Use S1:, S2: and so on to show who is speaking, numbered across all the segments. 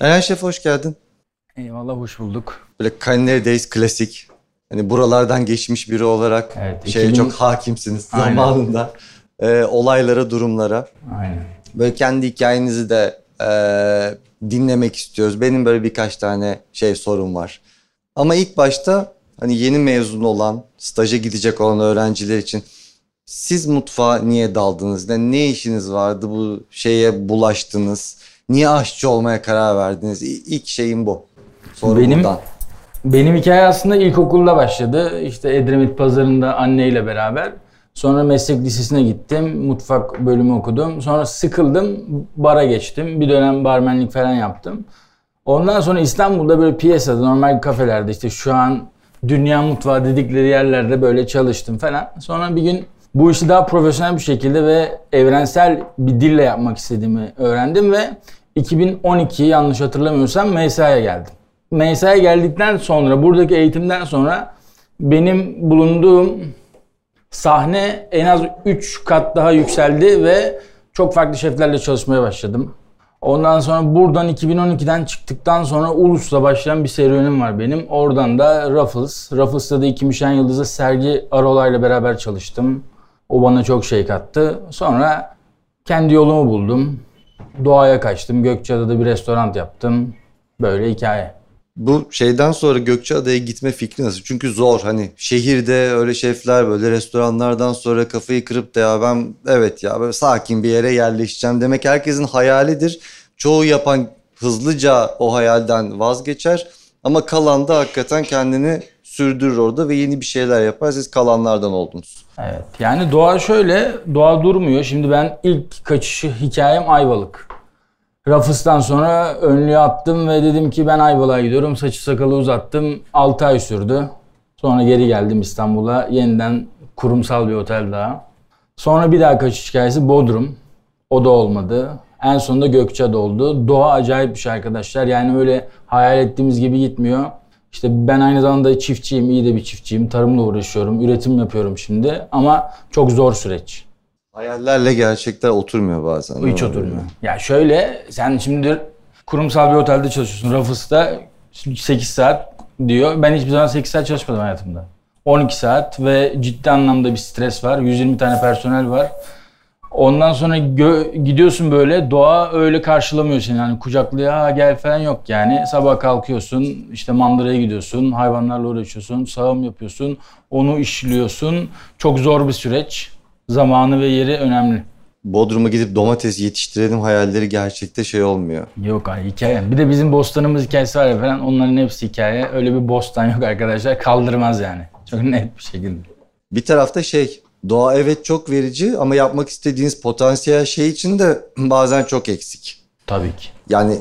S1: Eren Şef hoş geldin.
S2: Eyvallah hoş bulduk.
S1: Böyle Culinary Days klasik. Hani buralardan geçmiş biri olarak
S2: Evet,
S1: şeye
S2: 2000
S1: çok hakimsiniz
S2: Aynen.
S1: zamanında. Ee, olaylara, durumlara.
S2: Aynen.
S1: Böyle kendi hikayenizi de e, dinlemek istiyoruz. Benim böyle birkaç tane şey sorum var. Ama ilk başta hani yeni mezun olan, staja gidecek olan öğrenciler için siz mutfağa niye daldınız? Ne, ne işiniz vardı bu şeye bulaştınız? Niye aşçı olmaya karar verdiniz? İlk şeyim bu. Soru
S2: Benim-
S1: buradan.
S2: Benim hikaye aslında ilkokulda başladı. İşte Edremit Pazarı'nda anneyle beraber. Sonra meslek lisesine gittim. Mutfak bölümü okudum. Sonra sıkıldım. Bara geçtim. Bir dönem barmenlik falan yaptım. Ondan sonra İstanbul'da böyle piyasada normal kafelerde işte şu an dünya mutfağı dedikleri yerlerde böyle çalıştım falan. Sonra bir gün bu işi daha profesyonel bir şekilde ve evrensel bir dille yapmak istediğimi öğrendim ve 2012 yanlış hatırlamıyorsam MSA'ya geldim. MSA'ya geldikten sonra buradaki eğitimden sonra benim bulunduğum sahne en az 3 kat daha yükseldi ve çok farklı şeflerle çalışmaya başladım. Ondan sonra buradan 2012'den çıktıktan sonra Ulus'la başlayan bir serüvenim var benim. Oradan da Ruffles. Ruffles'ta da iki Michelin Yıldızı Sergi Arolay'la beraber çalıştım. O bana çok şey kattı. Sonra kendi yolumu buldum. Doğaya kaçtım. Gökçeada'da bir restoran yaptım. Böyle hikaye.
S1: Bu şeyden sonra Gökçeada'ya gitme fikri nasıl? Çünkü zor hani şehirde öyle şefler böyle restoranlardan sonra kafayı kırıp da ya ben evet ya böyle sakin bir yere yerleşeceğim demek herkesin hayalidir. Çoğu yapan hızlıca o hayalden vazgeçer ama kalan da hakikaten kendini sürdürür orada ve yeni bir şeyler yapar. Siz kalanlardan oldunuz.
S2: Evet. Yani doğa şöyle, doğa durmuyor. Şimdi ben ilk kaçışı hikayem Ayvalık. Rafıs'tan sonra önlüğü attım ve dedim ki ben Ayvalık'a gidiyorum. Saçı sakalı uzattım. 6 ay sürdü. Sonra geri geldim İstanbul'a. Yeniden kurumsal bir otel daha. Sonra bir daha kaçış hikayesi Bodrum. O da olmadı. En sonunda Gökçeada oldu. Doğa acayip bir şey arkadaşlar. Yani öyle hayal ettiğimiz gibi gitmiyor. İşte ben aynı zamanda çiftçiyim, iyi de bir çiftçiyim. Tarımla uğraşıyorum, üretim yapıyorum şimdi. Ama çok zor süreç.
S1: Hayallerle gerçekler oturmuyor bazen.
S2: Hiç oturmuyor. Ya şöyle sen şimdi kurumsal bir otelde çalışıyorsun. Rafıs'ta 8 saat diyor. Ben hiçbir zaman 8 saat çalışmadım hayatımda. 12 saat ve ciddi anlamda bir stres var. 120 tane personel var. Ondan sonra gö- gidiyorsun böyle doğa öyle karşılamıyor seni. Yani kucaklıyor "Ha, gel falan yok yani. Sabah kalkıyorsun işte mandıraya gidiyorsun. Hayvanlarla uğraşıyorsun. Sağım yapıyorsun. Onu işliyorsun. Çok zor bir süreç. Zamanı ve yeri önemli.
S1: Bodrum'a gidip domates yetiştirelim hayalleri gerçekte şey olmuyor.
S2: Yok ay hikaye. Bir de bizim bostanımız hikayesi var ya falan. Onların hepsi hikaye. Öyle bir bostan yok arkadaşlar. Kaldırmaz yani. Çok net bir şekilde.
S1: Bir tarafta şey doğa evet çok verici ama yapmak istediğiniz potansiyel şey için de bazen çok eksik.
S2: Tabii ki.
S1: Yani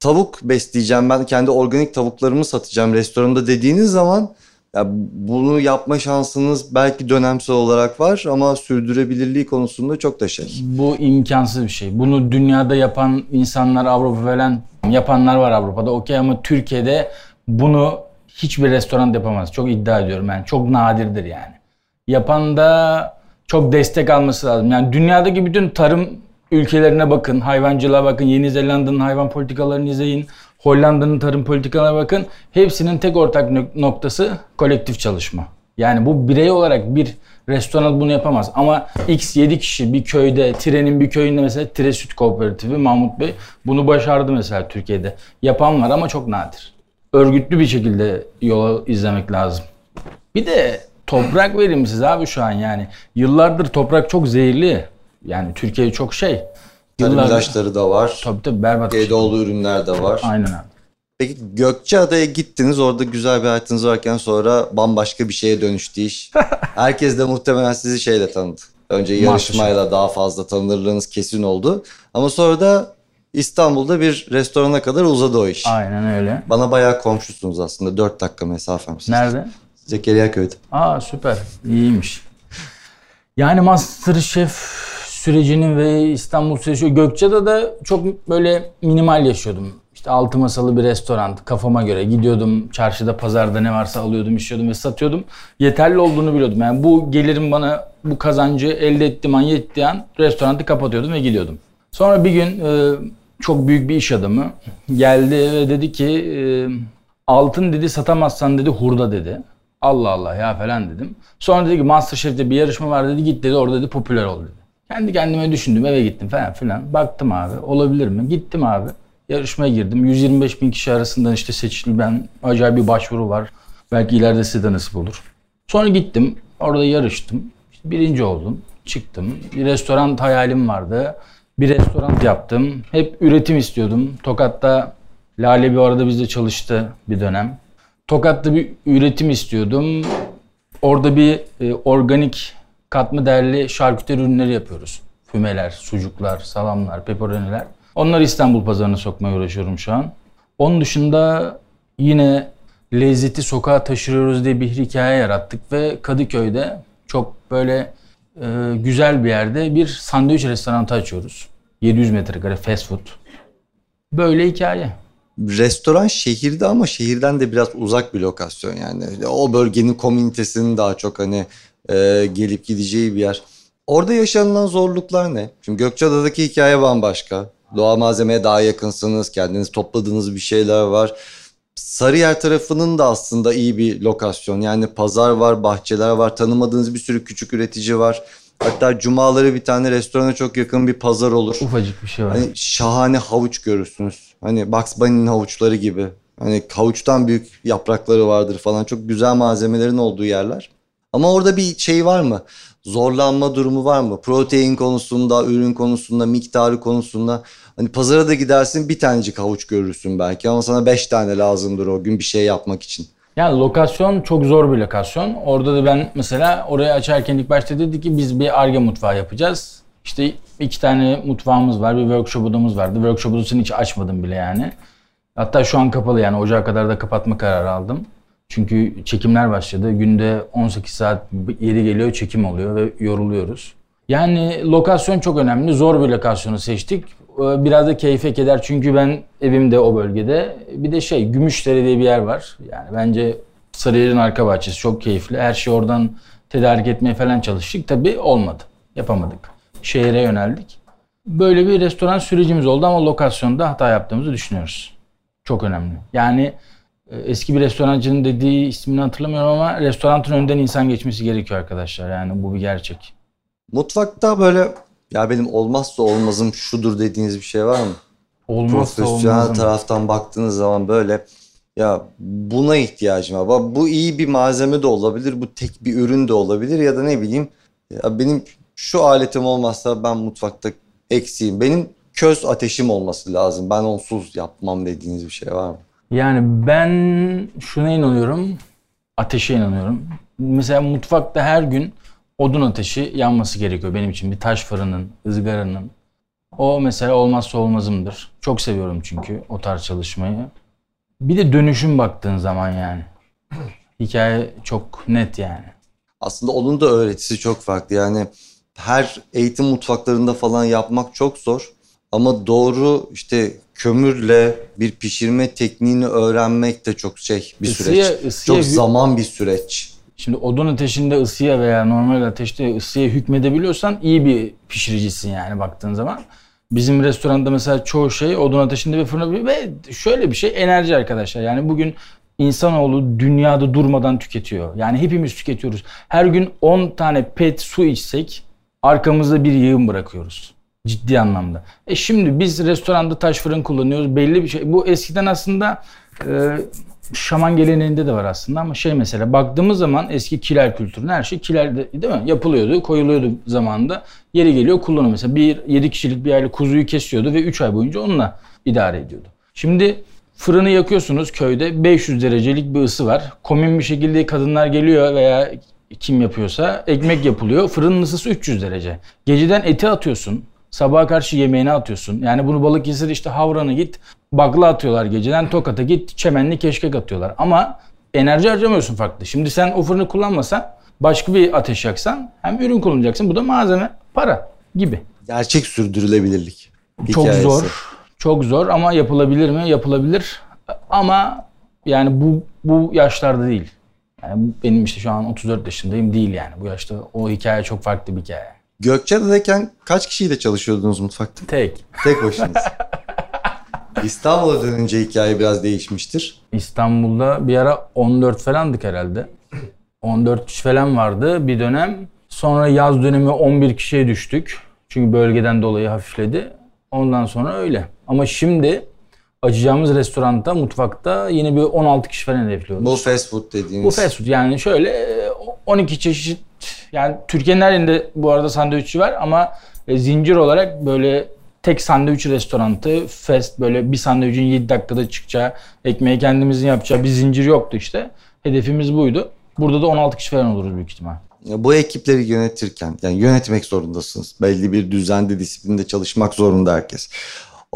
S1: tavuk besleyeceğim ben kendi organik tavuklarımı satacağım restoranımda dediğiniz zaman ya bunu yapma şansınız belki dönemsel olarak var ama sürdürebilirliği konusunda çok da şey.
S2: Bu imkansız bir şey. Bunu dünyada yapan insanlar Avrupa falan yapanlar var Avrupa'da. Okey ama Türkiye'de bunu hiçbir restoran yapamaz. Çok iddia ediyorum yani. Çok nadirdir yani. Yapan da çok destek alması lazım. Yani dünyadaki bütün tarım ülkelerine bakın, hayvancılığa bakın, Yeni Zelanda'nın hayvan politikalarını izleyin, Hollanda'nın tarım politikalarına bakın. Hepsinin tek ortak nok- noktası kolektif çalışma. Yani bu birey olarak bir restoran bunu yapamaz. Ama X 7 kişi bir köyde, Tire'nin bir köyünde mesela Tire Süt Kooperatifi Mahmut Bey bunu başardı mesela Türkiye'de. Yapan var ama çok nadir. Örgütlü bir şekilde yolu izlemek lazım. Bir de toprak verimsiz abi şu an yani. Yıllardır toprak çok zehirli. Yani Türkiye çok şey. Yıllardır-
S1: ilaçları da var.
S2: Tabii tabii berbat. bir şey.
S1: GDO'lu ürünler de var.
S2: Aynen abi.
S1: Peki Gökçeada'ya gittiniz orada güzel bir hayatınız varken sonra bambaşka bir şeye dönüştü iş. Herkes de muhtemelen sizi şeyle tanıdı. Önce yarışmayla daha fazla tanınırlığınız kesin oldu. Ama sonra da İstanbul'da bir restorana kadar uzadı o iş.
S2: Aynen öyle.
S1: Bana bayağı komşusunuz aslında. 4 dakika mesafem.
S2: Nerede?
S1: Zekeriya Köy'de.
S2: Aa süper. İyiymiş. Yani Masterchef sürecinin ve İstanbul süreci Gökçeada'da çok böyle minimal yaşıyordum. İşte altı masalı bir restoran kafama göre gidiyordum çarşıda pazarda ne varsa alıyordum işliyordum ve satıyordum. Yeterli olduğunu biliyordum. Yani bu gelirim bana bu kazancı elde ettiğim an yettiği an restoranı kapatıyordum ve gidiyordum. Sonra bir gün e, çok büyük bir iş adamı. Geldi ve dedi ki e, altın dedi satamazsan dedi hurda dedi. Allah Allah ya falan dedim. Sonra dedi ki Masterchef'te bir yarışma var dedi git dedi orada dedi popüler ol dedi. Kendi kendime düşündüm eve gittim falan filan. Baktım abi olabilir mi? Gittim abi. Yarışmaya girdim. 125 bin kişi arasından işte seçildi. Ben acayip bir başvuru var. Belki ileride size de nasip olur. Sonra gittim. Orada yarıştım. İşte birinci oldum. Çıktım. Bir restoran hayalim vardı. Bir restoran yaptım. Hep üretim istiyordum. Tokat'ta Lale bir arada bizde çalıştı bir dönem. Tokat'ta bir üretim istiyordum. Orada bir e, organik katma değerli şarküteri ürünleri yapıyoruz. Fümeler, sucuklar, salamlar, pepperoniler. Onları İstanbul pazarına sokmaya uğraşıyorum şu an. Onun dışında yine lezzeti sokağa taşırıyoruz diye bir hikaye yarattık ve Kadıköy'de çok böyle e, güzel bir yerde bir sandviç restoranı açıyoruz. 700 metrekare fast food. Böyle hikaye.
S1: Restoran şehirde ama şehirden de biraz uzak bir lokasyon yani. O bölgenin komünitesinin daha çok hani e, gelip gideceği bir yer. Orada yaşanılan zorluklar ne? Şimdi Gökçeada'daki hikaye bambaşka. Doğal malzemeye daha yakınsınız. Kendiniz topladığınız bir şeyler var. Sarıyer tarafının da aslında iyi bir lokasyon. Yani pazar var, bahçeler var, tanımadığınız bir sürü küçük üretici var. Hatta cumaları bir tane restorana çok yakın bir pazar olur.
S2: Ufacık bir şey var.
S1: Hani şahane havuç görürsünüz. Hani Bugs Bunny'nin havuçları gibi. Hani havuçtan büyük yaprakları vardır falan. Çok güzel malzemelerin olduğu yerler. Ama orada bir şey var mı? Zorlanma durumu var mı? Protein konusunda, ürün konusunda, miktarı konusunda. Hani pazara da gidersin bir tanecik havuç görürsün belki ama sana beş tane lazımdır o gün bir şey yapmak için.
S2: Yani lokasyon çok zor bir lokasyon. Orada da ben mesela orayı açarken ilk başta dedi ki biz bir arge mutfağı yapacağız. İşte iki tane mutfağımız var, bir workshop odamız vardı. Workshop odasını hiç açmadım bile yani. Hatta şu an kapalı yani ocağa kadar da kapatma kararı aldım. Çünkü çekimler başladı. Günde 18 saat yeri geliyor çekim oluyor ve yoruluyoruz. Yani lokasyon çok önemli. Zor bir lokasyonu seçtik. Ee, biraz da keyfe keder çünkü ben evimde o bölgede. Bir de şey Gümüşdere diye bir yer var. Yani bence Sarıyer'in arka bahçesi çok keyifli. Her şey oradan tedarik etmeye falan çalıştık. Tabii olmadı. Yapamadık. Şehre yöneldik. Böyle bir restoran sürecimiz oldu ama lokasyonda hata yaptığımızı düşünüyoruz. Çok önemli. Yani e, eski bir restorancının dediği ismini hatırlamıyorum ama restoranın önünden insan geçmesi gerekiyor arkadaşlar. Yani bu bir gerçek.
S1: Mutfakta böyle ya benim olmazsa olmazım şudur dediğiniz bir şey var mı?
S2: Olmazsa
S1: Profesyonel
S2: olmazım.
S1: taraftan baktığınız zaman böyle ya buna ihtiyacım var. Bu iyi bir malzeme de olabilir, bu tek bir ürün de olabilir ya da ne bileyim ya benim şu aletim olmazsa ben mutfakta eksiğim. Benim köz ateşim olması lazım. Ben onsuz yapmam dediğiniz bir şey var mı?
S2: Yani ben şuna inanıyorum. Ateşe inanıyorum. Mesela mutfakta her gün odun ateşi yanması gerekiyor benim için. Bir taş fırının, ızgaranın. O mesela olmazsa olmazımdır. Çok seviyorum çünkü o tarz çalışmayı. Bir de dönüşüm baktığın zaman yani. Hikaye çok net yani.
S1: Aslında onun da öğretisi çok farklı. Yani her eğitim mutfaklarında falan yapmak çok zor. Ama doğru işte kömürle bir pişirme tekniğini öğrenmek de çok şey bir
S2: Isıya-
S1: süreç.
S2: ısıya
S1: çok zaman bir süreç.
S2: Şimdi odun ateşinde ısıya veya normal ateşte ısıya hükmedebiliyorsan iyi bir pişiricisin yani baktığın zaman. Bizim restoranda mesela çoğu şey odun ateşinde ve fırında ve şöyle bir şey enerji arkadaşlar. Yani bugün insanoğlu dünyada durmadan tüketiyor. Yani hepimiz tüketiyoruz. Her gün 10 tane pet su içsek arkamızda bir yığın bırakıyoruz. Ciddi anlamda. E şimdi biz restoranda taş fırın kullanıyoruz. Belli bir şey. Bu eskiden aslında e, şaman geleneğinde de var aslında ama şey mesela baktığımız zaman eski kiler kültürünün her şey kiler de- değil mi? Yapılıyordu, koyuluyordu zamanında. Yeri geliyor kullanıyor. Mesela bir 7 kişilik bir aile kuzuyu kesiyordu ve 3 ay boyunca onunla idare ediyordu. Şimdi fırını yakıyorsunuz köyde 500 derecelik bir ısı var. Komün bir şekilde kadınlar geliyor veya kim yapıyorsa ekmek yapılıyor. Fırının ısısı 300 derece. Geceden eti atıyorsun. Sabaha karşı yemeğini atıyorsun. Yani bunu Balıkesir işte Havran'a git bakla atıyorlar geceden. Tokat'a git çemenli keşkek atıyorlar. Ama enerji harcamıyorsun farklı. Şimdi sen o fırını kullanmasan başka bir ateş yaksan hem ürün kullanacaksın. Bu da malzeme, para gibi.
S1: Gerçek sürdürülebilirlik.
S2: Çok
S1: hikayesi.
S2: zor. Çok zor ama yapılabilir mi? Yapılabilir. Ama yani bu bu yaşlarda değil. Yani benim işte şu an 34 yaşındayım değil yani. Bu yaşta o hikaye çok farklı bir hikaye.
S1: Gökçeada'dayken kaç kişiyle çalışıyordunuz mutfakta?
S2: Tek.
S1: Tek başınız. İstanbul'a dönünce hikaye biraz değişmiştir.
S2: İstanbul'da bir ara 14 falandık herhalde. 14 kişi falan vardı bir dönem. Sonra yaz dönemi 11 kişiye düştük. Çünkü bölgeden dolayı hafifledi. Ondan sonra öyle. Ama şimdi açacağımız restoranda, mutfakta yine bir 16 kişi falan hedefliyoruz.
S1: Bu fast food dediğiniz.
S2: Bu fast food yani şöyle e, 12 çeşit yani Türkiye'nin her yerinde bu arada sandviççi var ama e, zincir olarak böyle tek sandviç restorantı fast böyle bir sandviçin 7 dakikada çıkacağı ekmeği kendimizin yapacağı bir zincir yoktu işte. Hedefimiz buydu. Burada da 16 kişi falan oluruz büyük ihtimal.
S1: Bu ekipleri yönetirken yani yönetmek zorundasınız. Belli bir düzende, disiplinde çalışmak zorunda herkes.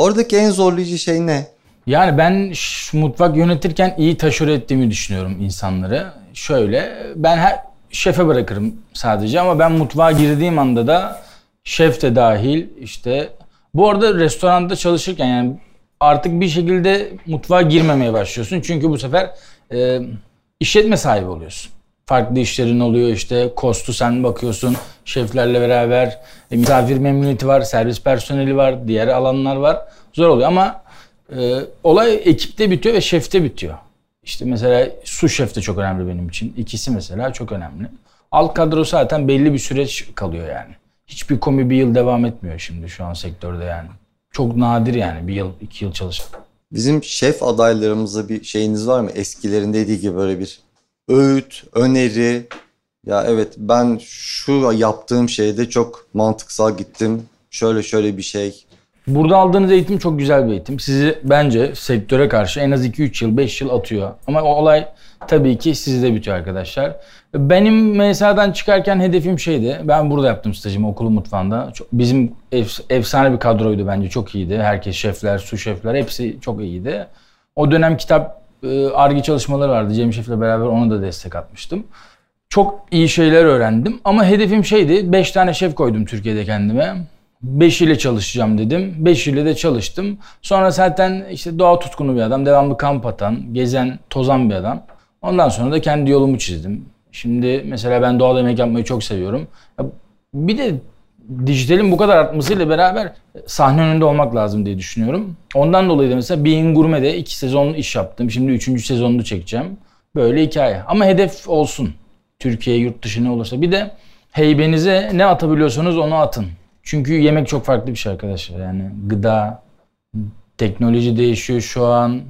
S1: Oradaki en zorlayıcı şey ne?
S2: Yani ben mutfak yönetirken iyi taşır ettiğimi düşünüyorum insanları. Şöyle ben her şefe bırakırım sadece ama ben mutfağa girdiğim anda da şef de dahil işte bu arada restoranda çalışırken yani artık bir şekilde mutfağa girmemeye başlıyorsun. Çünkü bu sefer e, işletme sahibi oluyorsun. Farklı işlerin oluyor işte kostu sen bakıyorsun şeflerle beraber e, misafir memnuniyeti var, servis personeli var, diğer alanlar var. Zor oluyor ama e, olay ekipte bitiyor ve şefte bitiyor. İşte mesela su şef de çok önemli benim için. İkisi mesela çok önemli. Alt kadro zaten belli bir süreç kalıyor yani. Hiçbir komi bir yıl devam etmiyor şimdi şu an sektörde yani. Çok nadir yani bir yıl, iki yıl çalışan.
S1: Bizim şef adaylarımıza bir şeyiniz var mı? Eskilerin dediği gibi böyle bir öğüt, öneri. Ya evet ben şu yaptığım şeyde çok mantıksal gittim. Şöyle şöyle bir şey.
S2: Burada aldığınız eğitim çok güzel bir eğitim. Sizi bence sektöre karşı en az 2-3 yıl, 5 yıl atıyor. Ama o olay tabii ki sizde bitiyor arkadaşlar. Benim MSA'dan çıkarken hedefim şeydi. Ben burada yaptım stajımı okulun mutfağında. Bizim ef- efsane bir kadroydu bence. Çok iyiydi. Herkes şefler, su şefler hepsi çok iyiydi. O dönem kitap arge çalışmaları vardı. Cem Şef'le beraber ona da destek atmıştım. Çok iyi şeyler öğrendim ama hedefim şeydi. 5 tane şef koydum Türkiye'de kendime. 5 ile çalışacağım dedim. 5 ile de çalıştım. Sonra zaten işte doğa tutkunu bir adam. Devamlı kamp atan, gezen, tozan bir adam. Ondan sonra da kendi yolumu çizdim. Şimdi mesela ben doğada yemek yapmayı çok seviyorum. Bir de dijitalin bu kadar artmasıyla beraber sahne önünde olmak lazım diye düşünüyorum. Ondan dolayı da mesela Being Gourmet'de iki sezon iş yaptım. Şimdi üçüncü sezonunu çekeceğim. Böyle hikaye. Ama hedef olsun. Türkiye, yurt dışı ne olursa. Bir de heybenize ne atabiliyorsanız onu atın. Çünkü yemek çok farklı bir şey arkadaşlar. Yani gıda, teknoloji değişiyor şu an.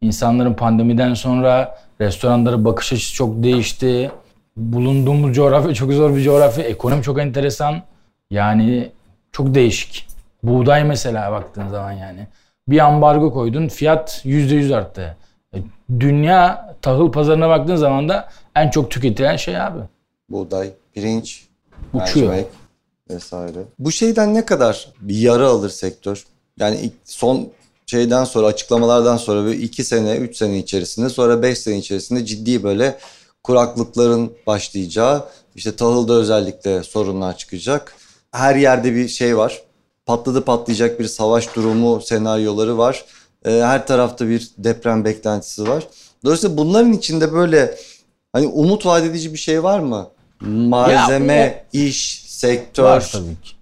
S2: İnsanların pandemiden sonra restoranlara bakış açısı çok değişti. Bulunduğumuz coğrafya çok zor bir coğrafya. Ekonomi çok enteresan. Yani çok değişik. Buğday mesela baktığın zaman yani. Bir ambargo koydun fiyat %100 arttı. E, Dünya tahıl pazarına baktığın zaman da en çok tüketilen şey abi.
S1: Buğday, pirinç,
S2: Uçuyor.
S1: mercimek vesaire. Bu şeyden ne kadar bir yara alır sektör? Yani son şeyden sonra açıklamalardan sonra böyle 2 sene 3 sene içerisinde sonra 5 sene içerisinde ciddi böyle kuraklıkların başlayacağı işte tahılda özellikle sorunlar çıkacak. Her yerde bir şey var. Patladı patlayacak bir savaş durumu senaryoları var. Ee, her tarafta bir deprem beklentisi var. Dolayısıyla bunların içinde böyle hani umut vaat edici bir şey var mı? Malzeme, iş, sektör
S2: Var tabii ki.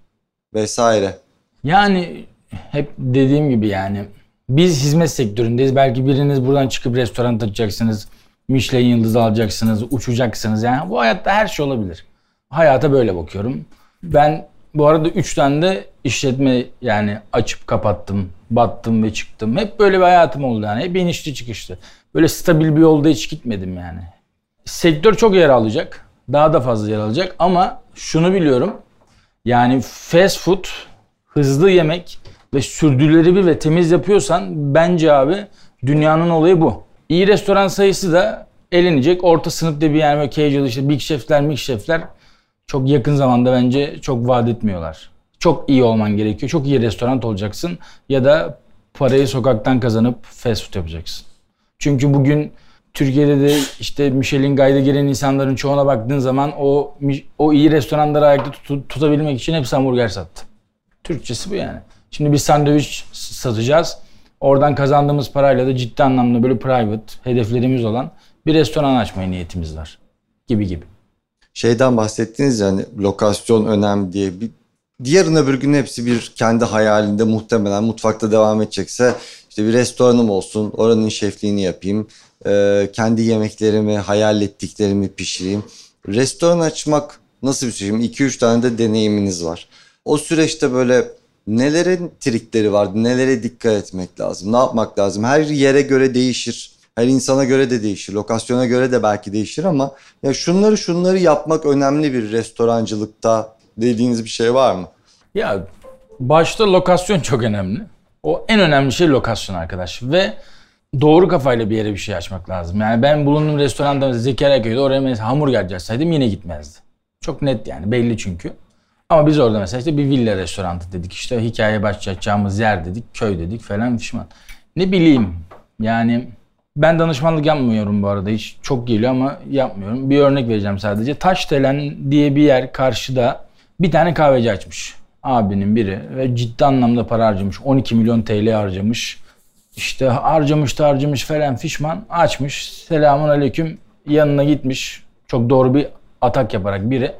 S1: vesaire.
S2: Yani hep dediğim gibi yani biz hizmet sektöründeyiz. Belki biriniz buradan çıkıp restoran açacaksınız. Michelin yıldızı alacaksınız, uçacaksınız. Yani bu hayatta her şey olabilir. Hayata böyle bakıyorum. Ben bu arada 3 tane de işletme yani açıp kapattım, battım ve çıktım. Hep böyle bir hayatım oldu yani. Hep inişli çıkışlı. Böyle stabil bir yolda hiç gitmedim yani. Sektör çok yer alacak. Daha da fazla yer alacak ama şunu biliyorum. Yani fast food, hızlı yemek ve sürdürülebilir ve temiz yapıyorsan bence abi dünyanın olayı bu. İyi restoran sayısı da elenecek. Orta sınıfta bir yani böyle casual işte big chef'ler, big chef'ler çok yakın zamanda bence çok vaat etmiyorlar. Çok iyi olman gerekiyor. Çok iyi restoran olacaksın ya da parayı sokaktan kazanıp fast food yapacaksın. Çünkü bugün Türkiye'de de işte Michelin Guide'e giren insanların çoğuna baktığın zaman o o iyi restoranları ayakta tut- tutabilmek için hepsi hamburger sattı. Türkçesi bu yani. Şimdi biz sandviç satacağız. Oradan kazandığımız parayla da ciddi anlamda böyle private hedeflerimiz olan bir restoran açmaya niyetimiz var. Gibi gibi.
S1: Şeyden bahsettiniz yani lokasyon önemli diye. Bir, yarın öbür gün hepsi bir kendi hayalinde muhtemelen mutfakta devam edecekse işte bir restoranım olsun, oranın şefliğini yapayım. Ee, kendi yemeklerimi, hayal ettiklerimi pişireyim. Restoran açmak nasıl bir şey? 2-3 tane de deneyiminiz var. O süreçte böyle nelerin trikleri vardı? Nelere dikkat etmek lazım? Ne yapmak lazım? Her yere göre değişir. Her insana göre de değişir. Lokasyona göre de belki değişir ama ya şunları şunları yapmak önemli bir restorancılıkta dediğiniz bir şey var mı?
S2: Ya başta lokasyon çok önemli. O en önemli şey lokasyon arkadaş. Ve doğru kafayla bir yere bir şey açmak lazım. Yani ben bulunduğum restoranda Zekeriyaköy'de oraya mesela hamburger açsaydım yine gitmezdi. Çok net yani belli çünkü. Ama biz orada mesela işte bir villa restoranı dedik. İşte hikaye başlayacağımız yer dedik. Köy dedik falan pişman. Ne bileyim yani ben danışmanlık yapmıyorum bu arada. Hiç çok geliyor ama yapmıyorum. Bir örnek vereceğim sadece. Taşdelen diye bir yer karşıda bir tane kahveci açmış. Abinin biri ve ciddi anlamda para harcamış. 12 milyon TL harcamış. İşte harcamış da harcamış falan fişman. Açmış. Selamun aleyküm. Yanına gitmiş. Çok doğru bir atak yaparak biri.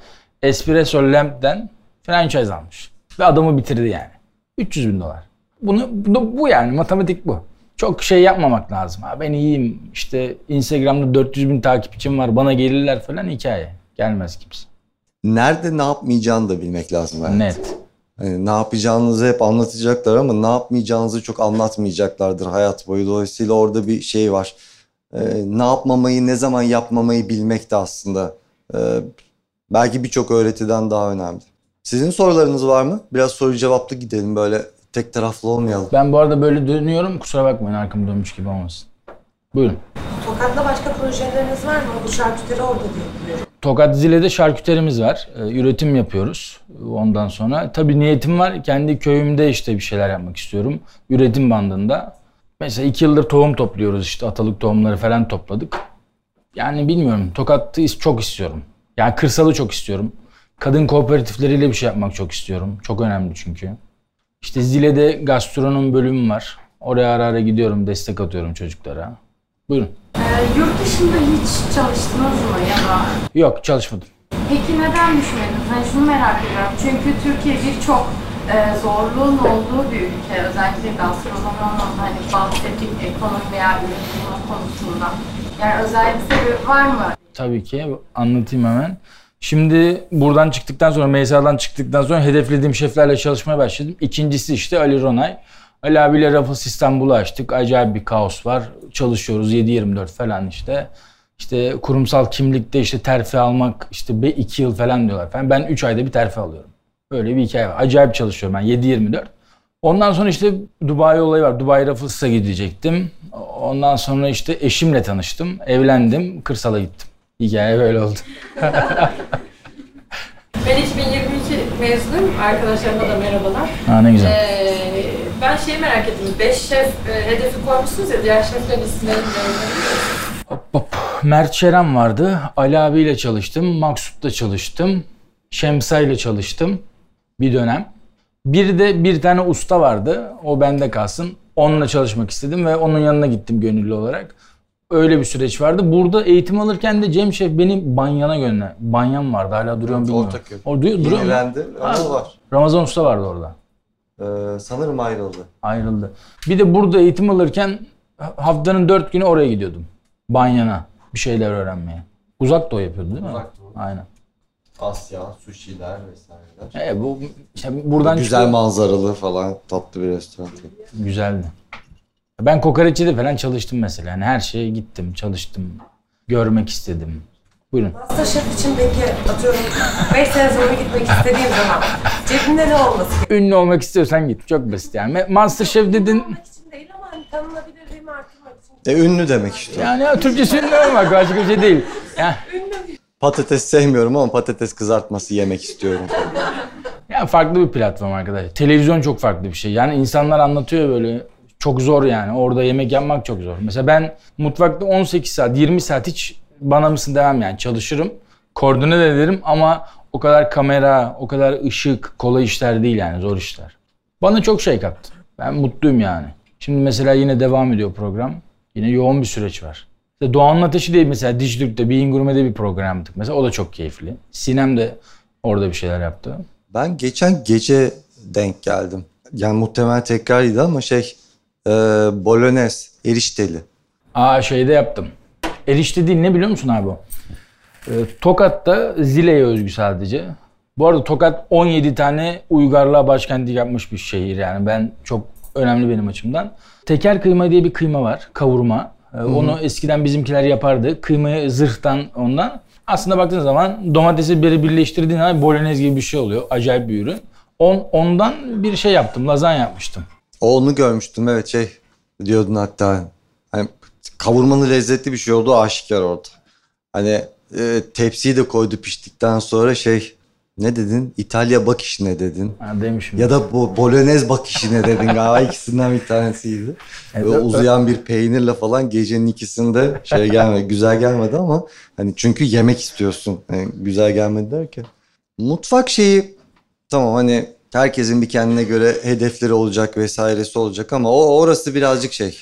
S2: Espresso Lamp'ten franchise almış. Ve adamı bitirdi yani. 300 bin dolar. Bunu, bu, bu yani matematik bu. Çok şey yapmamak lazım. Ha, ben iyiyim işte Instagram'da 400 bin takipçim var bana gelirler falan hikaye. Gelmez kimse.
S1: Nerede ne yapmayacağını da bilmek lazım. Evet.
S2: Net.
S1: Hani ne yapacağınızı hep anlatacaklar ama ne yapmayacağınızı çok anlatmayacaklardır hayat boyu. Dolayısıyla orada bir şey var. Ee, ne yapmamayı, ne zaman yapmamayı bilmek de aslında e, belki birçok öğretiden daha önemli. Sizin sorularınız var mı? Biraz soru cevaplı gidelim böyle tek taraflı olmayalım.
S2: Ben bu arada böyle dönüyorum kusura bakmayın arkamı dönmüş gibi olmasın. Buyurun.
S3: Tokat'ta başka projeleriniz var mı? Bu şarküteri orada diye biliyorum.
S2: Tokat Zile'de şarküterimiz var. Ee, üretim yapıyoruz ondan sonra. Tabii niyetim var. Kendi köyümde işte bir şeyler yapmak istiyorum. Üretim bandında. Mesela iki yıldır tohum topluyoruz işte atalık tohumları falan topladık. Yani bilmiyorum. Tokat'ı çok istiyorum. Yani kırsalı çok istiyorum. Kadın kooperatifleriyle bir şey yapmak çok istiyorum. Çok önemli çünkü. İşte Zile'de gastronom bölümü var. Oraya ara ara gidiyorum, destek atıyorum çocuklara. Buyurun.
S4: Ee, yurt dışında hiç çalıştınız mı ya da?
S2: Yok çalışmadım.
S4: Peki neden düşmediniz? Hani şunu merak ediyorum. Çünkü Türkiye birçok e, zorluğun olduğu bir ülke. Özellikle gastronominin hani bahsettik ekonomi veya üretim konusunda. Yani özel bir sebebi var mı?
S2: Tabii ki anlatayım hemen. Şimdi buradan çıktıktan sonra, MSA'dan çıktıktan sonra hedeflediğim şeflerle çalışmaya başladım. İkincisi işte Ali Ronay. Ali abiyle Rafız İstanbul'u açtık. Acayip bir kaos var. Çalışıyoruz 7-24 falan işte. İşte kurumsal kimlikte işte terfi almak işte 2 yıl falan diyorlar falan. Ben 3 ayda bir terfi alıyorum. Böyle bir hikaye var. Acayip çalışıyorum ben 7-24. Ondan sonra işte Dubai olayı var. Dubai Ruffles'a gidecektim. Ondan sonra işte eşimle tanıştım. Evlendim. Kırsala gittim. Hikaye böyle oldu.
S5: Ben 2022 mezunuyum. Arkadaşlarıma da merhabalar.
S2: Ha ne güzel.
S5: Ee, ben şeyi merak ettim. 5 şef e, hedefi koymuşsunuz ya. Diğer şeflerin isimlerini
S2: Hop hop. Mert Şeren vardı. Ali abiyle çalıştım. Maksut'la çalıştım. Şemsa ile çalıştım. Bir dönem. Bir de bir tane usta vardı. O bende kalsın. Onunla çalışmak istedim ve onun yanına gittim gönüllü olarak. Öyle bir süreç vardı. Burada eğitim alırken de Cem Şef beni Banyan'a gönderdi. Banyan vardı hala duruyor mu bilmiyorum.
S1: Ortaköy.
S2: O duruyor, duruyor?
S1: Yenilendi ama var.
S2: Ramazan Usta vardı orada.
S1: Ee, sanırım ayrıldı.
S2: Ayrıldı. Bir de burada eğitim alırken haftanın dört günü oraya gidiyordum. Banyan'a bir şeyler öğrenmeye. Uzak doğu yapıyordu değil mi?
S1: Uzak Doğu.
S2: Aynen.
S1: Asya, sushi'ler vesaireler.
S2: E, bu işte buradan
S1: Güzel
S2: çıkıyor-
S1: manzaralı falan tatlı bir restoran.
S2: Güzeldi. Ben kokoreççide falan çalıştım mesela. Yani her şeye gittim, çalıştım. Görmek istedim. Buyurun.
S3: Masterchef için peki atıyorum 5 sene sonra gitmek istediğim zaman cebinde ne olması gerekiyor?
S2: Ünlü olmak istiyorsan git. Çok basit yani. Dedin.
S3: Olmak için değil ama hani tanınabilirliğimi artırmak için.
S1: E, ünlü demek işte.
S2: Yani ya, Türkçesi ünlü olmak başka bir şey değil. Yani,
S1: Patates sevmiyorum ama patates kızartması yemek istiyorum.
S2: yani farklı bir platform arkadaşlar. Televizyon çok farklı bir şey. Yani insanlar anlatıyor böyle çok zor yani. Orada yemek yapmak çok zor. Mesela ben mutfakta 18 saat, 20 saat hiç bana mısın demem yani çalışırım. Koordine de ederim ama o kadar kamera, o kadar ışık kolay işler değil yani zor işler. Bana çok şey kattı. Ben mutluyum yani. Şimdi mesela yine devam ediyor program. Yine yoğun bir süreç var. İşte Doğan'ın Ateşi değil mesela Dijitürk'te, Beyin Gurme'de bir program yaptık. Mesela o da çok keyifli. Sinem de orada bir şeyler yaptı.
S1: Ben geçen gece denk geldim. Yani muhtemelen tekrarıydı ama şey Ee, bolognese, erişteli.
S2: Aa şeyde yaptım. Erişte değil ne biliyor musun abi o? Ee, Tokat'ta Zile'ye özgü sadece. Bu arada Tokat 17 tane uygarlığa başkenti yapmış bir şehir yani ben çok önemli benim açımdan. Teker kıyma diye bir kıyma var kavurma. Ee, Onu eskiden bizimkiler yapardı. Kıymayı zırhtan ondan. Aslında baktığın zaman domatesi biri birleştirdiğin zaman bolognese gibi bir şey oluyor. Acayip bir ürün. On, ondan bir şey yaptım. Lazanya yapmıştım.
S1: Onu görmüştüm evet şey diyordun hatta. Hani kavurmanın lezzetli bir şey olduğu aşikar orada. Hani e, tepsiyi de koydu piştikten sonra şey ne dedin? İtalya bak işine dedin.
S2: Ha, demişim.
S1: Ya da bu bolognese bak işine dedin galiba ikisinden bir tanesiydi.
S2: Evet,
S1: Böyle uzayan bir peynirle falan gecenin ikisinde şey gelmedi. güzel gelmedi ama hani çünkü yemek istiyorsun. Yani güzel gelmedi derken. Mutfak şeyi tamam hani herkesin bir kendine göre hedefleri olacak vesairesi olacak ama o orası birazcık şey.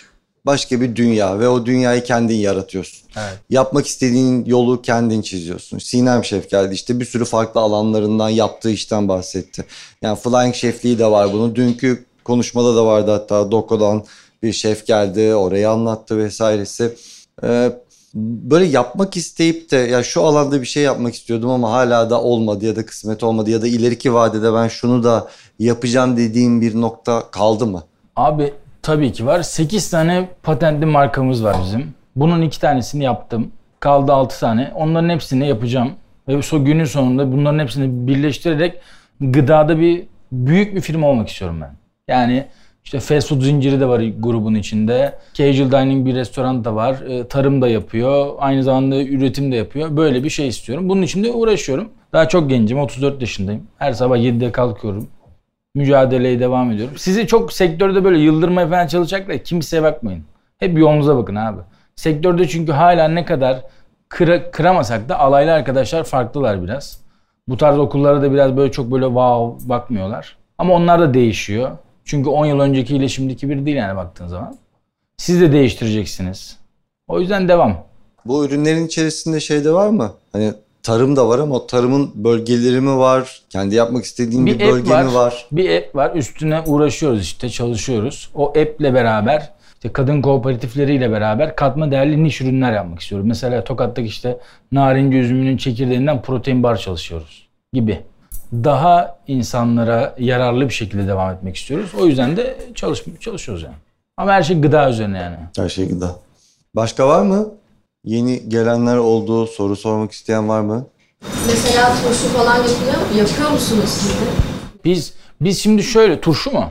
S1: Başka bir dünya ve o dünyayı kendin yaratıyorsun.
S2: Evet.
S1: Yapmak istediğin yolu kendin çiziyorsun. Sinem Şef geldi işte bir sürü farklı alanlarından yaptığı işten bahsetti. Yani Flying Şefliği de var bunun. Dünkü konuşmada da vardı hatta Doko'dan bir şef geldi orayı anlattı vesairesi. Ee, böyle yapmak isteyip de ya şu alanda bir şey yapmak istiyordum ama hala da olmadı ya da kısmet olmadı ya da ileriki vadede ben şunu da yapacağım dediğim bir nokta kaldı mı?
S2: Abi tabii ki var. 8 tane patentli markamız var bizim. Bunun iki tanesini yaptım. Kaldı 6 tane. Onların hepsini yapacağım. Ve so günün sonunda bunların hepsini birleştirerek gıdada bir büyük bir firma olmak istiyorum ben. Yani işte fast food zinciri de var grubun içinde. Casual dining bir restoran da var. E, Tarım da yapıyor. Aynı zamanda üretim de yapıyor. Böyle bir şey istiyorum. Bunun için de uğraşıyorum. Daha çok gencim. 34 yaşındayım. Her sabah 7'de kalkıyorum mücadeleye devam ediyorum. Sizi çok sektörde böyle yıldırmaya falan çalışacaklar. Kimseye bakmayın. Hep yolunuza bakın abi. Sektörde çünkü hala ne kadar kıra- kıramasak da alaylı arkadaşlar farklılar biraz. Bu tarz okullara da biraz böyle çok böyle wow bakmıyorlar. Ama onlar da değişiyor. Çünkü 10 yıl öncekiyle şimdiki bir değil yani baktığın zaman. Siz de değiştireceksiniz. O yüzden devam.
S1: Bu ürünlerin içerisinde şey de var mı? Hani tarım da var ama o tarımın bölgeleri mi var? Kendi yapmak istediğin bir,
S2: bir
S1: bölge
S2: var,
S1: mi var?
S2: Bir app var. Üstüne uğraşıyoruz işte çalışıyoruz. O app'le beraber işte kadın kooperatifleriyle beraber katma değerli niş ürünler yapmak istiyorum. Mesela Tokat'taki işte narinci üzümünün çekirdeğinden protein bar çalışıyoruz gibi. Daha insanlara yararlı bir şekilde devam etmek istiyoruz. O yüzden de çalış çalışıyoruz yani. Ama her şey gıda üzerine yani.
S1: Her şey gıda. Başka var mı? Yeni gelenler oldu. Soru sormak isteyen var mı?
S6: Mesela turşu falan yapıyor, yapıyor musunuz siz de?
S2: Biz biz şimdi şöyle turşu mu?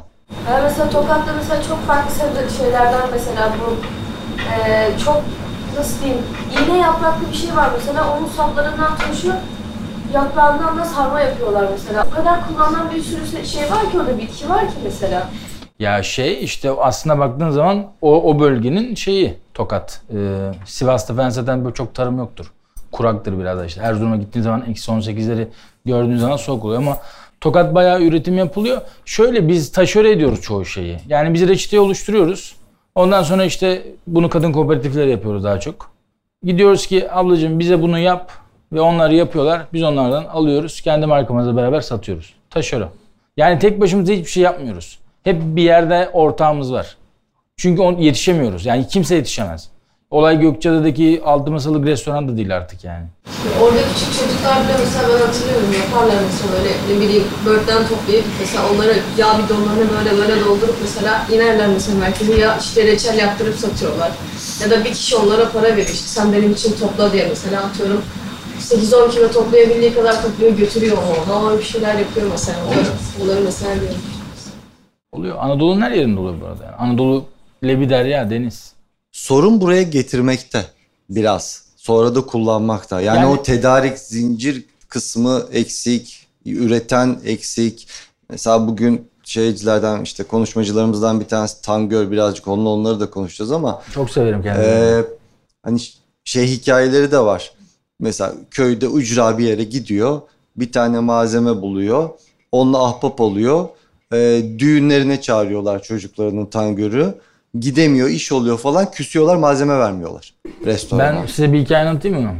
S6: Yani mesela Tokat'ta mesela çok farklı şeylerden mesela bu eee, çok nasıl diyeyim iğne yapraklı bir şey var mesela onun saplarından turşu yaprağından da sarma yapıyorlar mesela. O kadar kullanılan bir sürü şey var ki orada bitki var ki mesela.
S2: Ya şey işte aslında baktığın zaman o, o bölgenin şeyi Tokat. Ee, Sivas'ta falan zaten böyle çok tarım yoktur. Kuraktır biraz da işte. Erzurum'a gittiğin zaman eksi 18'leri gördüğün zaman soğuk oluyor ama Tokat bayağı üretim yapılıyor. Şöyle biz taşöre ediyoruz çoğu şeyi. Yani biz reçeteyi oluşturuyoruz. Ondan sonra işte bunu kadın kooperatifleri yapıyoruz daha çok. Gidiyoruz ki ablacığım bize bunu yap ve onlar yapıyorlar. Biz onlardan alıyoruz. Kendi markamızla beraber satıyoruz. Taşöre. Yani tek başımıza hiçbir şey yapmıyoruz. Hep bir yerde ortağımız var. Çünkü on, yetişemiyoruz. Yani kimse yetişemez. Olay Gökçeada'daki altı masalık restoran da değil artık yani.
S6: Orada küçük çocuklar bile mesela ben hatırlıyorum yaparlar mesela böyle ne bileyim böğürtlen toplayıp mesela onlara yağ bidonlarını böyle böyle doldurup mesela inerler mesela merkeze ya işte reçel yaptırıp satıyorlar. Ya da bir kişi onlara para veriyor işte sen benim için topla diye mesela atıyorum 8-10 kilo toplayabildiği kadar topluyor götürüyor onu. Ama bir şeyler yapıyor mesela. Onları mesela görüyorum.
S2: Oluyor. Anadolu'nun her yerinde oluyor bu arada. Yani. Anadolu lebi derya deniz.
S1: Sorun buraya getirmekte biraz. Sonra da kullanmakta. Yani,
S2: Yani-
S1: o tedarik zincir kısmı eksik, üreten eksik. Mesela bugün şeycilerden işte konuşmacılarımızdan bir tanesi Tangör birazcık onunla onları da konuşacağız ama
S2: Çok severim kendimi.
S1: ee, hani şey hikayeleri de var. Mesela köyde ücra bir yere gidiyor. Bir tane malzeme buluyor. Onunla ahbap oluyor. Ee, düğünlerine çağırıyorlar çocuklarının tangörü. Gidemiyor, iş oluyor falan. Küsüyorlar, malzeme vermiyorlar restorana.
S2: Ben size bir hikaye anlatayım mı?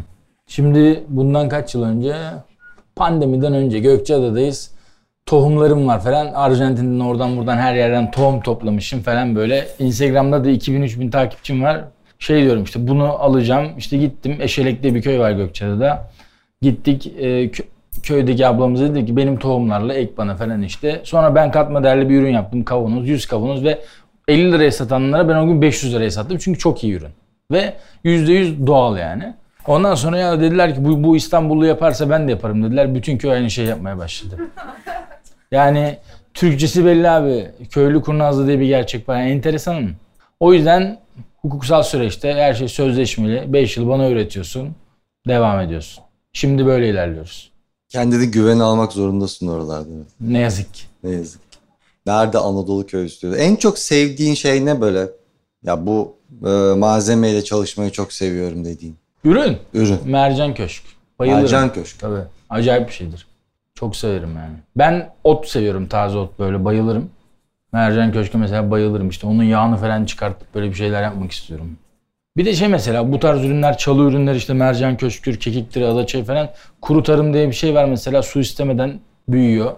S2: Şimdi bundan kaç yıl önce? Pandemiden önce Gökçeada'dayız. tohumlarım var falan. Arjantin'den oradan buradan her yerden tohum toplamışım falan böyle. Instagram'da da 2000-3000 takipçim var. Şey diyorum işte bunu alacağım. İşte gittim Eşelek'te bir köy var Gökçeada'da. Gittik e, kö- köydeki ablamız dedi ki benim tohumlarla ek bana falan işte. Sonra ben katma değerli bir ürün yaptım kavanoz 100 kavanoz ve 50 liraya satanlara ben o gün 500 liraya sattım çünkü çok iyi ürün. Ve %100 doğal yani. Ondan sonra ya dediler ki bu, bu İstanbullu yaparsa ben de yaparım dediler. Bütün köy aynı şey yapmaya başladı. Yani Türkçesi belli abi. Köylü kurnazlı diye bir gerçek var. Yani enteresan. O yüzden hukuksal süreçte her şey sözleşmeli. 5 yıl bana öğretiyorsun. Devam ediyorsun. Şimdi böyle ilerliyoruz.
S1: Kendini güvene almak zorundasın oralarda.
S2: Ne yazık ki.
S1: Ne yazık ki. Nerede Anadolu köyü istiyordu? En çok sevdiğin şey ne böyle? Ya bu e, malzemeyle çalışmayı çok seviyorum dediğin.
S2: Ürün.
S1: Ürün.
S2: Mercan Köşk. Bayılırım.
S1: Mercan Köşk.
S2: Tabii. Acayip bir şeydir. Çok severim yani. Ben ot seviyorum. Taze ot böyle bayılırım. Mercan Köşk'e mesela bayılırım. İşte onun yağını falan çıkartıp böyle bir şeyler yapmak istiyorum. Bir de şey mesela bu tarz ürünler, çalı ürünler işte mercan köşkür, kekiktir, adaçay falan kuru tarım diye bir şey var mesela su istemeden büyüyor.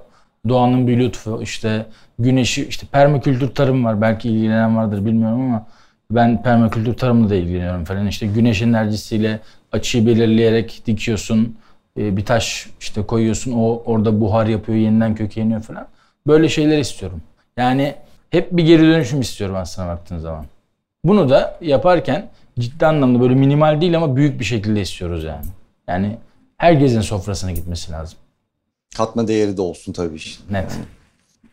S2: Doğanın bir lütfu işte güneşi işte permakültür tarım var belki ilgilenen vardır bilmiyorum ama ben permakültür tarımla da ilgileniyorum falan işte güneş enerjisiyle açıyı belirleyerek dikiyorsun Ee, bir taş işte koyuyorsun o orada buhar yapıyor yeniden kökleniyor falan böyle şeyler istiyorum. Yani hep bir geri dönüşüm istiyorum aslına baktığın zaman. Bunu da yaparken ciddi anlamda böyle minimal değil ama büyük bir şekilde istiyoruz yani. Yani herkesin sofrasına gitmesi lazım.
S1: Katma değeri de olsun tabii işte.
S2: Net.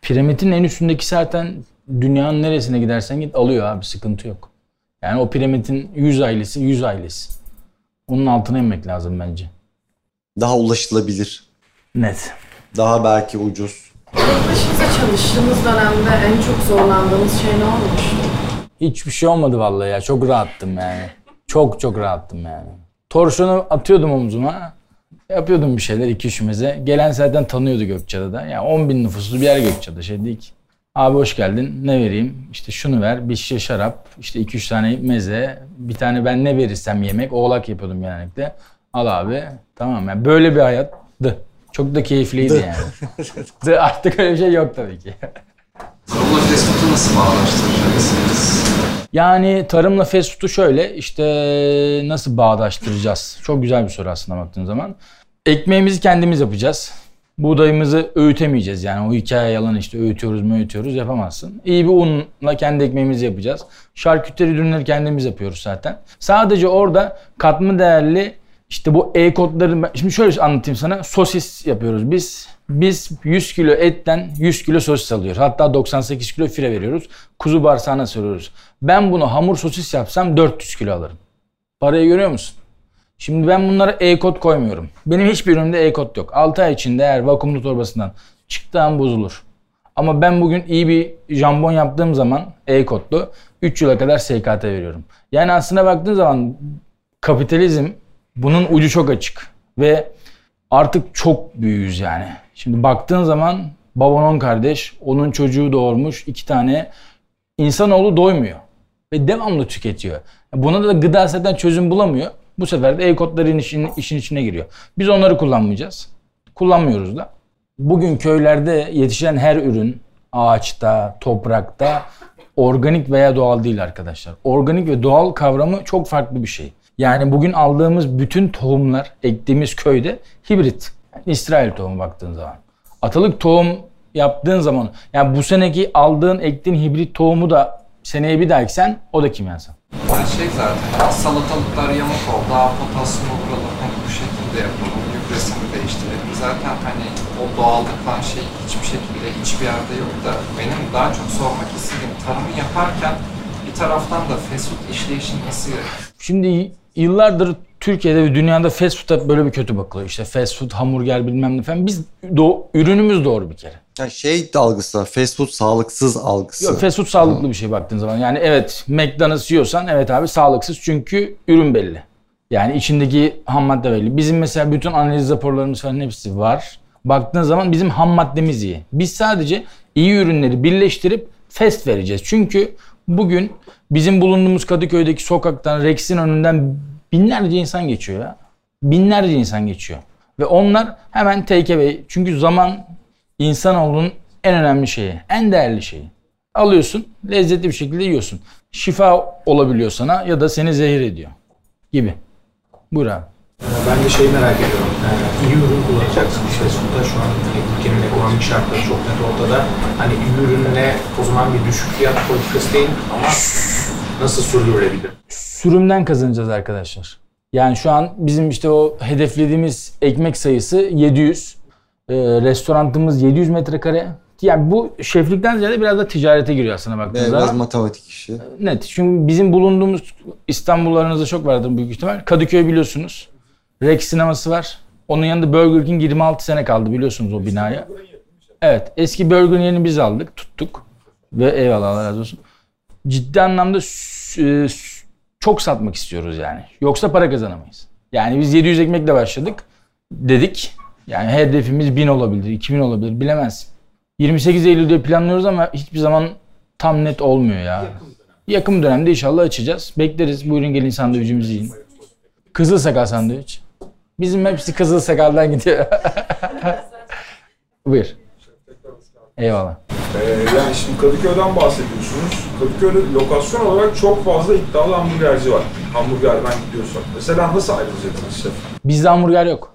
S2: Piramidin en üstündeki zaten dünyanın neresine gidersen git alıyor abi sıkıntı yok. Yani o piramidin 100 ailesi 100 ailesi. Onun altına inmek lazım bence.
S1: Daha ulaşılabilir.
S2: Net.
S1: Daha belki ucuz.
S6: Tek başınıza çalıştığınız dönemde en çok zorlandığınız şey ne olmuştu?
S2: Hiçbir şey olmadı vallahi ya. Çok rahattım yani. Çok çok rahattım yani. Torşunu atıyordum omzuma. Yapıyordum bir şeyler iki meze. Gelen zaten tanıyordu Gökçeada'da. Yani 10 bin nüfuslu bir yer Gökçeada. Şey değil. Abi hoş geldin. Ne vereyim? İşte şunu ver. Bir şişe şarap. işte iki üç tane meze. Bir tane ben ne verirsem yemek. Oğlak yapıyordum genellikle. Al abi. Tamam yani böyle bir hayattı. Çok da keyifliydi yani. Artık öyle bir şey yok tabii ki.
S7: Tarımla fast food'u nasıl bağdaştıracaksınız?
S2: Yani tarımla fast food'u şöyle işte nasıl bağdaştıracağız? Çok güzel bir soru aslında baktığın zaman. Ekmeğimizi kendimiz yapacağız. Buğdayımızı öğütemeyeceğiz yani o hikaye yalan işte öğütüyoruz mu öğütüyoruz yapamazsın. İyi bir unla kendi ekmeğimizi yapacağız. Şarküteri ürünleri kendimiz yapıyoruz zaten. Sadece orada katma değerli işte bu e-kodları ben- şimdi şöyle anlatayım sana sosis yapıyoruz biz. Biz 100 kilo etten 100 kilo sosis alıyoruz. Hatta 98 kilo file veriyoruz. Kuzu bağırsağına sarıyoruz. Ben bunu hamur sosis yapsam 400 kilo alırım. Parayı görüyor musun? Şimdi ben bunlara e-kod koymuyorum. Benim hiçbir ürünümde e-kod yok. 6 ay içinde eğer vakumlu torbasından çıktığı bozulur. Ama ben bugün iyi bir jambon yaptığım zaman e-kodlu 3 yıla kadar SKT veriyorum. Yani aslına baktığın zaman kapitalizm bunun ucu çok açık ve artık çok büyüğüz yani. Şimdi baktığın zaman baban 10 kardeş, onun çocuğu doğurmuş, iki tane insanoğlu doymuyor ve devamlı tüketiyor. Buna da gıda zaten çözüm bulamıyor. Bu sefer de e-kodların işin, işin içine giriyor. Biz onları kullanmayacağız. Kullanmıyoruz da. Bugün köylerde yetişen her ürün ağaçta, toprakta organik veya doğal değil arkadaşlar. Organik ve doğal kavramı çok farklı bir şey. Yani bugün aldığımız bütün tohumlar ektiğimiz köyde hibrit. Yani İsrail tohumu baktığın zaman. Atılık tohum yaptığın zaman yani bu seneki aldığın ektiğin hibrit tohumu da seneye bir daha eksen o da kimyasal.
S7: Ben şey zaten salatalıklar yamuk oldu. Daha potasyum vuralım. Hani bu şekilde yapalım. Gübresini değiştirelim. Zaten hani o doğallıktan şey hiçbir şekilde hiçbir yerde yok da benim daha çok sormak istediğim tarımı yaparken bir taraftan da food işleyişini nasıl
S2: Şimdi yıllardır Türkiye'de ve dünyada fast food'a böyle bir kötü bakılıyor. İşte fast food, hamburger bilmem ne falan. Biz do- ürünümüz doğru bir kere.
S1: Yani şey algısı var. Fast food sağlıksız algısı.
S2: Yok, fast food sağlıklı bir şey baktığın zaman. Yani evet McDonald's yiyorsan evet abi sağlıksız çünkü ürün belli. Yani içindeki ham madde belli. Bizim mesela bütün analiz raporlarımız falan hepsi var. Baktığın zaman bizim ham maddemiz iyi. Biz sadece iyi ürünleri birleştirip fast vereceğiz. Çünkü bugün bizim bulunduğumuz Kadıköy'deki sokaktan, Rex'in önünden binlerce insan geçiyor ya. Binlerce insan geçiyor. Ve onlar hemen take away. Çünkü zaman insanoğlunun en önemli şeyi, en değerli şeyi. Alıyorsun, lezzetli bir şekilde yiyorsun. Şifa olabiliyor sana ya da seni zehir ediyor gibi. Buyur abi.
S8: Ben de şey merak ediyorum. Yani iyi ürün kullanacaksın işte sonuçta şu an ülkenin ekonomik şartları çok net ortada. Hani iyi ürünle o zaman bir düşük fiyat politikası değil ama nasıl sürdürülebilir?
S2: Sürümden kazanacağız arkadaşlar. Yani şu an bizim işte o hedeflediğimiz ekmek sayısı 700. Ee, restorantımız 700 metrekare. Yani bu şeflikten ziyade biraz da ticarete giriyor aslında baktığınız
S1: Biraz matematik işi.
S2: Net. Çünkü bizim bulunduğumuz İstanbullarınızda çok vardır büyük ihtimal. Kadıköy biliyorsunuz. Rex sineması var. Onun yanında Burger King 26 sene kaldı biliyorsunuz o binaya. Evet. Eski Burger yerini biz aldık, tuttuk. Ve eyvallah Allah razı olsun. Ciddi anlamda e, çok satmak istiyoruz yani. Yoksa para kazanamayız. Yani biz 700 ekmekle başladık dedik. Yani hedefimiz 1000 olabilir, 2000 olabilir bilemez. 28 Eylül'de planlıyoruz ama hiçbir zaman tam net olmuyor ya. Yakın dönemde inşallah açacağız. Bekleriz. Buyurun gelin sandviçimizi yiyin. Kızıl sakal sandviç. Bizim hepsi kızıl sakaldan gidiyor. Buyur. Eyvallah.
S9: Ee, yani şimdi Kadıköy'den bahsediyorsunuz. Kadıköy'de lokasyon olarak çok fazla iddialı hamburgerci var. Hamburgerden gidiyorsak. Mesela nasıl ayrılacaksınız şef?
S2: Bizde hamburger yok.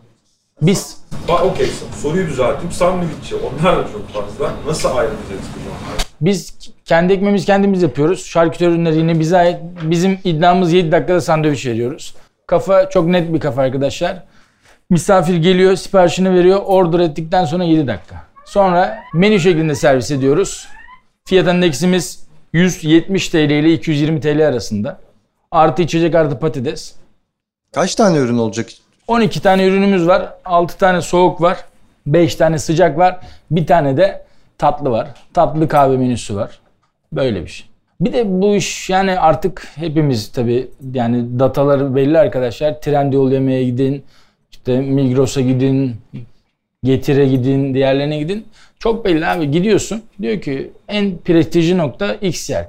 S2: Biz
S9: Ba okey soruyu düzelteyim. Sandviççi onlar da çok fazla. Nasıl ayrılacaksınız onlardan?
S2: biz kendi ekmeğimizi kendimiz yapıyoruz. Şarküteri ürünleri yine bize ait. Bizim iddiamız 7 dakikada sandviç veriyoruz. Kafa çok net bir kafa arkadaşlar. Misafir geliyor, siparişini veriyor. Order ettikten sonra 7 dakika. Sonra menü şeklinde servis ediyoruz. Fiyat endeksimiz 170 TL ile 220 TL arasında. Artı içecek artı patates.
S1: Kaç tane ürün olacak?
S2: 12 tane ürünümüz var. 6 tane soğuk var. 5 tane sıcak var. Bir tane de tatlı var. Tatlı kahve menüsü var. Böyle bir şey. Bir de bu iş yani artık hepimiz tabii yani dataları belli arkadaşlar. Trendyol yemeğe gidin. işte Migros'a gidin. Getire gidin. Diğerlerine gidin. Çok belli abi. Gidiyorsun. Diyor ki en prestijli nokta X yer.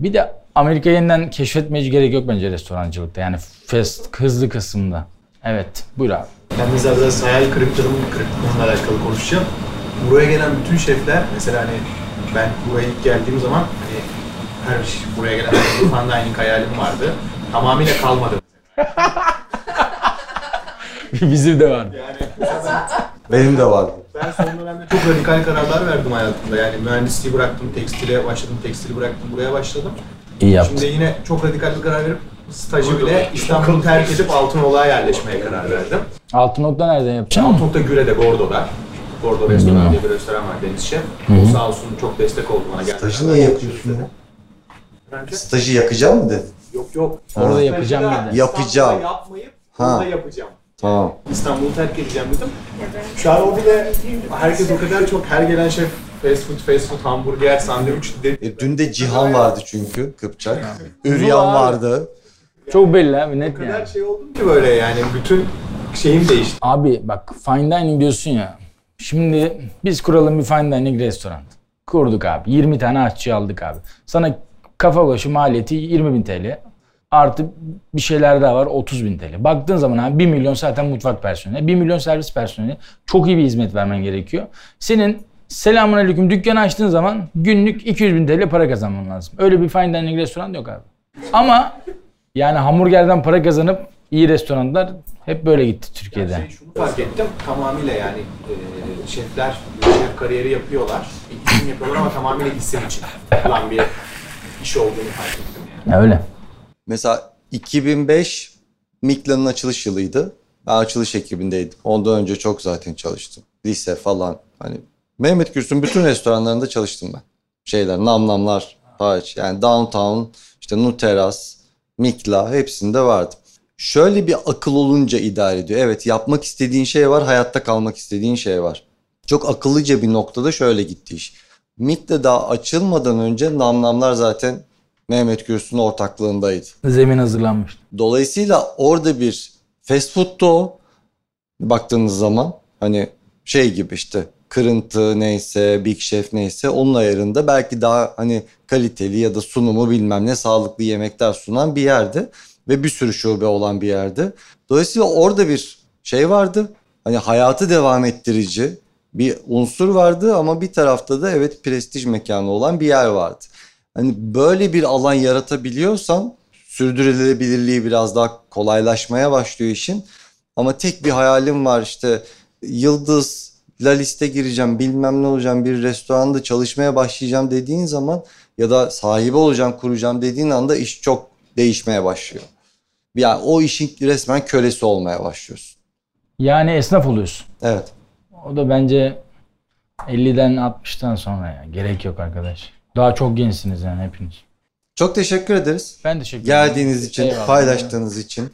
S2: Bir de Amerika'yı yeniden keşfetmeye gerek yok bence restorancılıkta. Yani fast, hızlı kısımda. Evet. Buyur abi.
S8: Ben mesela biraz hayal kırıklığım kırıklığımla alakalı konuşacağım. Buraya gelen bütün şefler mesela hani ben buraya ilk geldiğim zaman hani her şey, buraya gelen her fine dining hayalim vardı. Tamamıyla kalmadı.
S2: Bizim de vardı.
S1: Benim de vardı.
S8: Ben son dönemde çok radikal kararlar verdim hayatımda. Yani mühendisliği bıraktım, tekstile başladım, tekstili bıraktım, buraya başladım.
S2: İyi yaptın.
S8: Şimdi yine çok radikal bir karar verip stajı bile İstanbul'u terk edip Altınoluk'a yerleşmeye karar verdim.
S2: Altın nokta nereden yapacağım?
S8: Altınoluk'ta Güre'de, Gordo'da. Gordo restoran diye bir restoran var Deniz Şef. O sağ olsun çok destek oldu bana.
S1: Stajı niye yapıyorsun ya?
S8: Bence-
S1: Stajı yakacağım mı dedin?
S8: Yok yok.
S2: Orada yapacağım dedi.
S1: Yapacağım.
S8: Yapmayıp
S1: Ha.
S8: orada yapacağım.
S1: Tamam.
S8: İstanbul'u terk edeceğim dedim. Şu an o bile herkes o kadar çok her gelen şef fast food, fast food, hamburger, sandviç dedi.
S1: E, dün de Cihan vardı çünkü Kıpçak. Üryan
S2: Var.
S1: vardı.
S2: Çok belli abi net
S8: O kadar
S2: yani.
S8: şey oldum ki böyle yani bütün şeyim değişti.
S2: Abi bak fine dining diyorsun ya. Şimdi biz kuralım bir fine dining restoran. Kurduk abi. 20 tane aşçı aldık abi. Sana kafa başı maliyeti 20 bin TL. Artı bir şeyler daha var 30 bin TL. Baktığın zaman abi 1 milyon zaten mutfak personeli. 1 milyon servis personeli. Çok iyi bir hizmet vermen gerekiyor. Senin selamun aleyküm dükkanı açtığın zaman günlük 200 bin TL para kazanman lazım. Öyle bir fine dining restoran yok abi. Ama yani hamburgerden para kazanıp iyi restoranlar hep böyle gitti Türkiye'de.
S8: Şey, şunu fark ettim tamamıyla yani e, şefler şef kariyeri yapıyorlar. İsim yapıyorlar ama tamamıyla isim için yapılan bir iş olduğunu fark ettim yani.
S2: Ya öyle.
S1: Mesela 2005 Mikla'nın açılış yılıydı. Ben açılış ekibindeydim. Ondan önce çok zaten çalıştım. Lise falan. Hani Mehmet Gürsün bütün restoranlarında çalıştım ben. Şeyler, namlamlar hariç. Yani Downtown, işte Nuteras, Mikla hepsinde vardım. Şöyle bir akıl olunca idare ediyor. Evet yapmak istediğin şey var, hayatta kalmak istediğin şey var. Çok akıllıca bir noktada şöyle gitti iş. Mikla daha açılmadan önce namlamlar zaten Mehmet Gürsün'ün ortaklığındaydı.
S2: Zemin hazırlanmış.
S1: Dolayısıyla orada bir fast food'tu o. Baktığınız zaman hani şey gibi işte kırıntı neyse, Big Chef neyse onun ayarında belki daha hani kaliteli ya da sunumu bilmem ne sağlıklı yemekler sunan bir yerdi. Ve bir sürü şube olan bir yerdi. Dolayısıyla orada bir şey vardı. Hani hayatı devam ettirici bir unsur vardı ama bir tarafta da evet prestij mekanı olan bir yer vardı. Hani böyle bir alan yaratabiliyorsan sürdürülebilirliği biraz daha kolaylaşmaya başlıyor işin. Ama tek bir hayalim var işte yıldız, la liste gireceğim, bilmem ne olacağım, bir restoranda çalışmaya başlayacağım dediğin zaman ya da sahibi olacağım, kuracağım dediğin anda iş çok değişmeye başlıyor. Yani o işin resmen kölesi olmaya başlıyorsun.
S2: Yani esnaf oluyorsun.
S1: Evet.
S2: O da bence 50'den 60'tan sonra ya. Gerek yok arkadaş. Daha çok gençsiniz yani hepiniz.
S1: Çok teşekkür ederiz.
S2: Ben teşekkür ederim.
S1: Geldiğiniz için,
S2: Eyvallah.
S1: paylaştığınız için.